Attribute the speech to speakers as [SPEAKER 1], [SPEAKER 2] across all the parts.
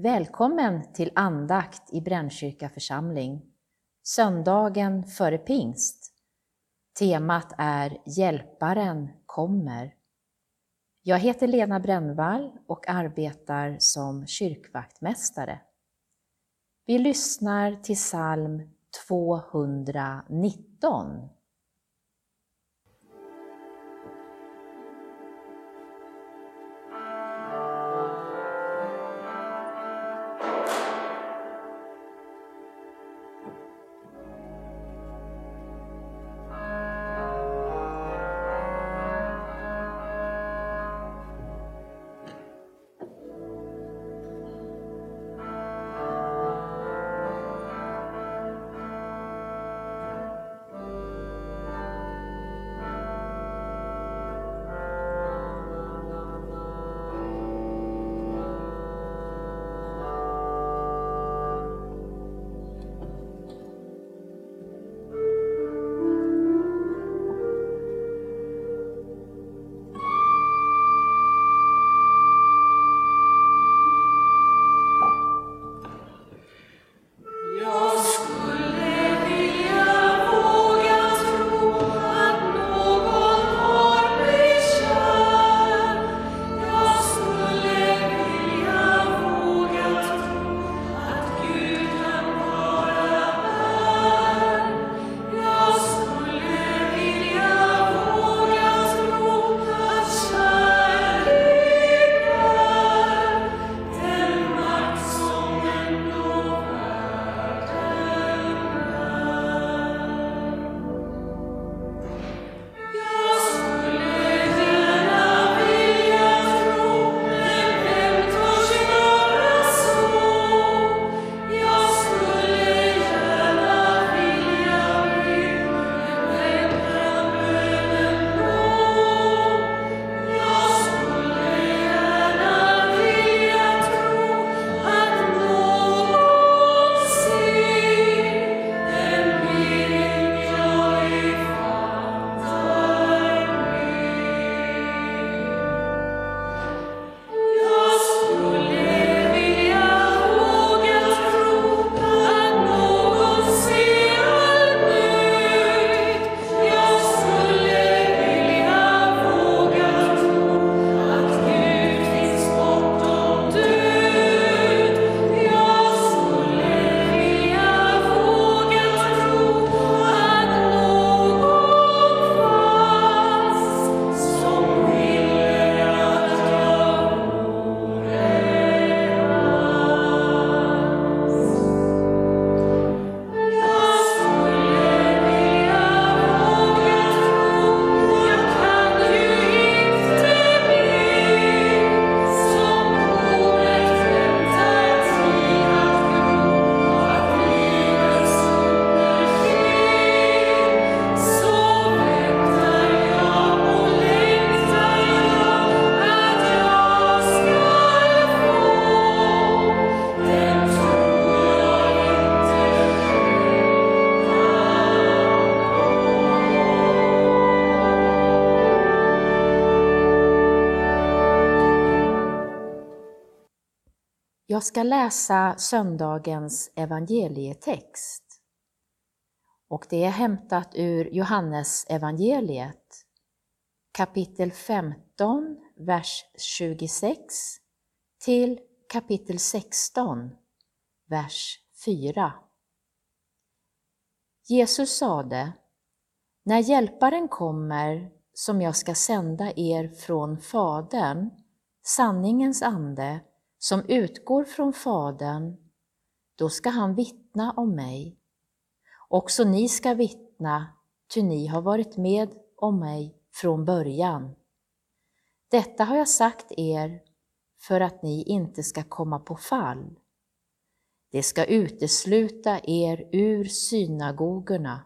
[SPEAKER 1] Välkommen till andakt i Brännkyrka församling. Söndagen före pingst. Temat är Hjälparen kommer. Jag heter Lena Brännvall och arbetar som kyrkvaktmästare. Vi lyssnar till psalm 219. Jag ska läsa söndagens evangelietext. Och det är hämtat ur Johannes evangeliet, kapitel 15, vers 26 till kapitel 16, vers 4. Jesus sade, när Hjälparen kommer som jag ska sända er från Fadern, sanningens ande, som utgår från Fadern, då ska han vittna om mig. Också ni ska vittna, ty ni har varit med om mig från början. Detta har jag sagt er för att ni inte ska komma på fall. Det ska utesluta er ur synagogorna.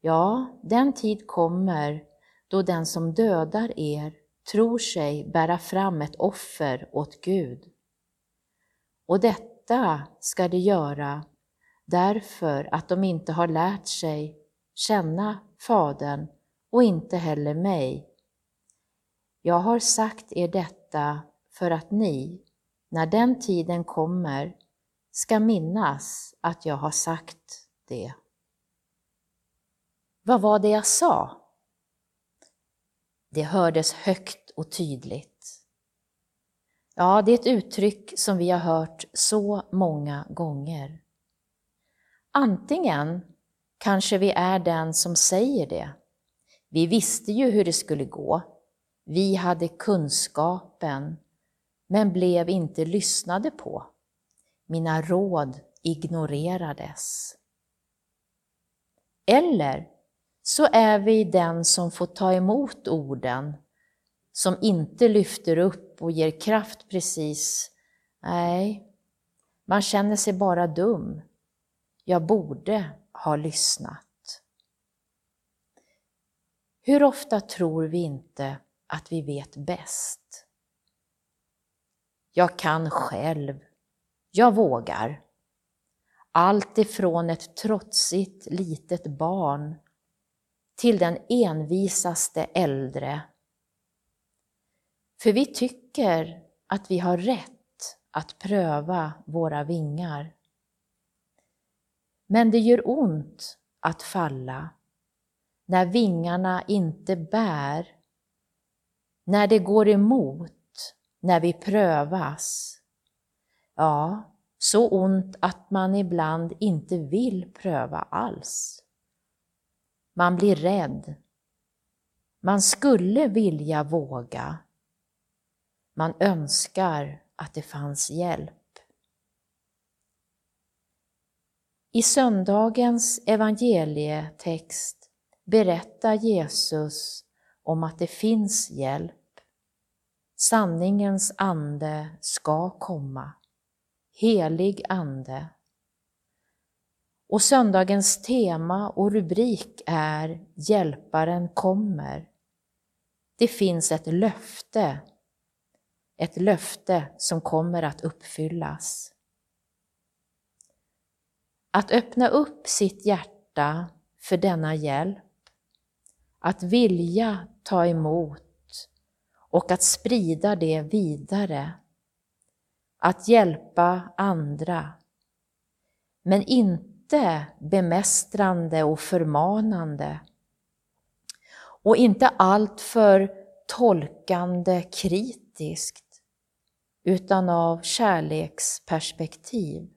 [SPEAKER 1] Ja, den tid kommer då den som dödar er tror sig bära fram ett offer åt Gud. Och detta ska de göra därför att de inte har lärt sig känna Fadern och inte heller mig. Jag har sagt er detta för att ni, när den tiden kommer, ska minnas att jag har sagt det. Vad var det jag sa? Det hördes högt och tydligt. Ja, det är ett uttryck som vi har hört så många gånger. Antingen kanske vi är den som säger det. Vi visste ju hur det skulle gå. Vi hade kunskapen, men blev inte lyssnade på. Mina råd ignorerades. Eller så är vi den som får ta emot orden, som inte lyfter upp och ger kraft precis. Nej, man känner sig bara dum. Jag borde ha lyssnat. Hur ofta tror vi inte att vi vet bäst? Jag kan själv. Jag vågar. Allt ifrån ett trotsigt litet barn till den envisaste äldre. För vi tycker att vi har rätt att pröva våra vingar. Men det gör ont att falla när vingarna inte bär, när det går emot, när vi prövas. Ja, så ont att man ibland inte vill pröva alls. Man blir rädd. Man skulle vilja våga. Man önskar att det fanns hjälp. I söndagens evangelietext berättar Jesus om att det finns hjälp. Sanningens ande ska komma. Helig ande. Och söndagens tema och rubrik är Hjälparen kommer. Det finns ett löfte, ett löfte som kommer att uppfyllas. Att öppna upp sitt hjärta för denna hjälp, att vilja ta emot och att sprida det vidare. Att hjälpa andra, men inte bemästrande och förmanande. Och inte alltför tolkande kritiskt, utan av kärleksperspektiv.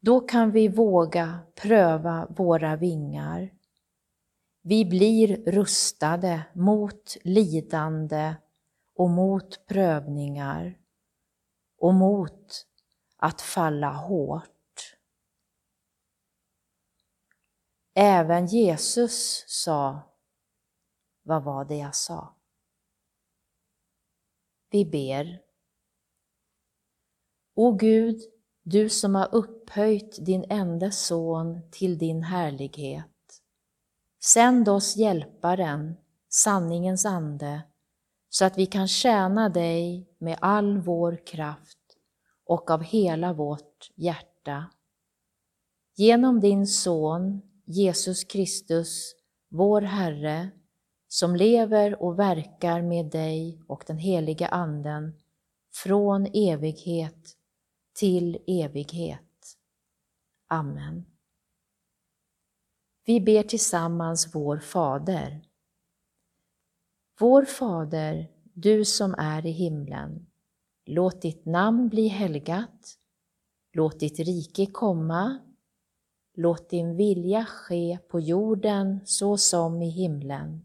[SPEAKER 1] Då kan vi våga pröva våra vingar. Vi blir rustade mot lidande och mot prövningar och mot att falla hårt. Även Jesus sa, vad var det jag sa? Vi ber. O Gud, du som har upphöjt din enda son till din härlighet. Sänd oss hjälparen, sanningens ande, så att vi kan tjäna dig med all vår kraft och av hela vårt hjärta. Genom din son Jesus Kristus, vår Herre, som lever och verkar med dig och den heliga Anden från evighet till evighet. Amen. Vi ber tillsammans vår Fader. Vår Fader, du som är i himlen. Låt ditt namn bli helgat. Låt ditt rike komma. Låt din vilja ske på jorden så som i himlen.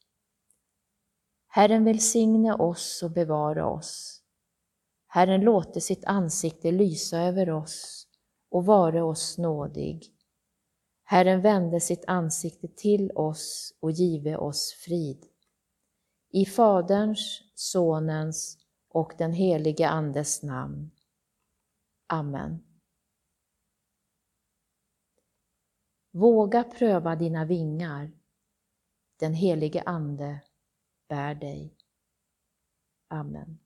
[SPEAKER 1] Herren välsigne oss och bevara oss. Herren låte sitt ansikte lysa över oss och vare oss nådig. Herren vände sitt ansikte till oss och give oss frid. I Faderns, Sonens och den helige Andes namn. Amen. Våga pröva dina vingar. Den helige Ande bär dig. Amen.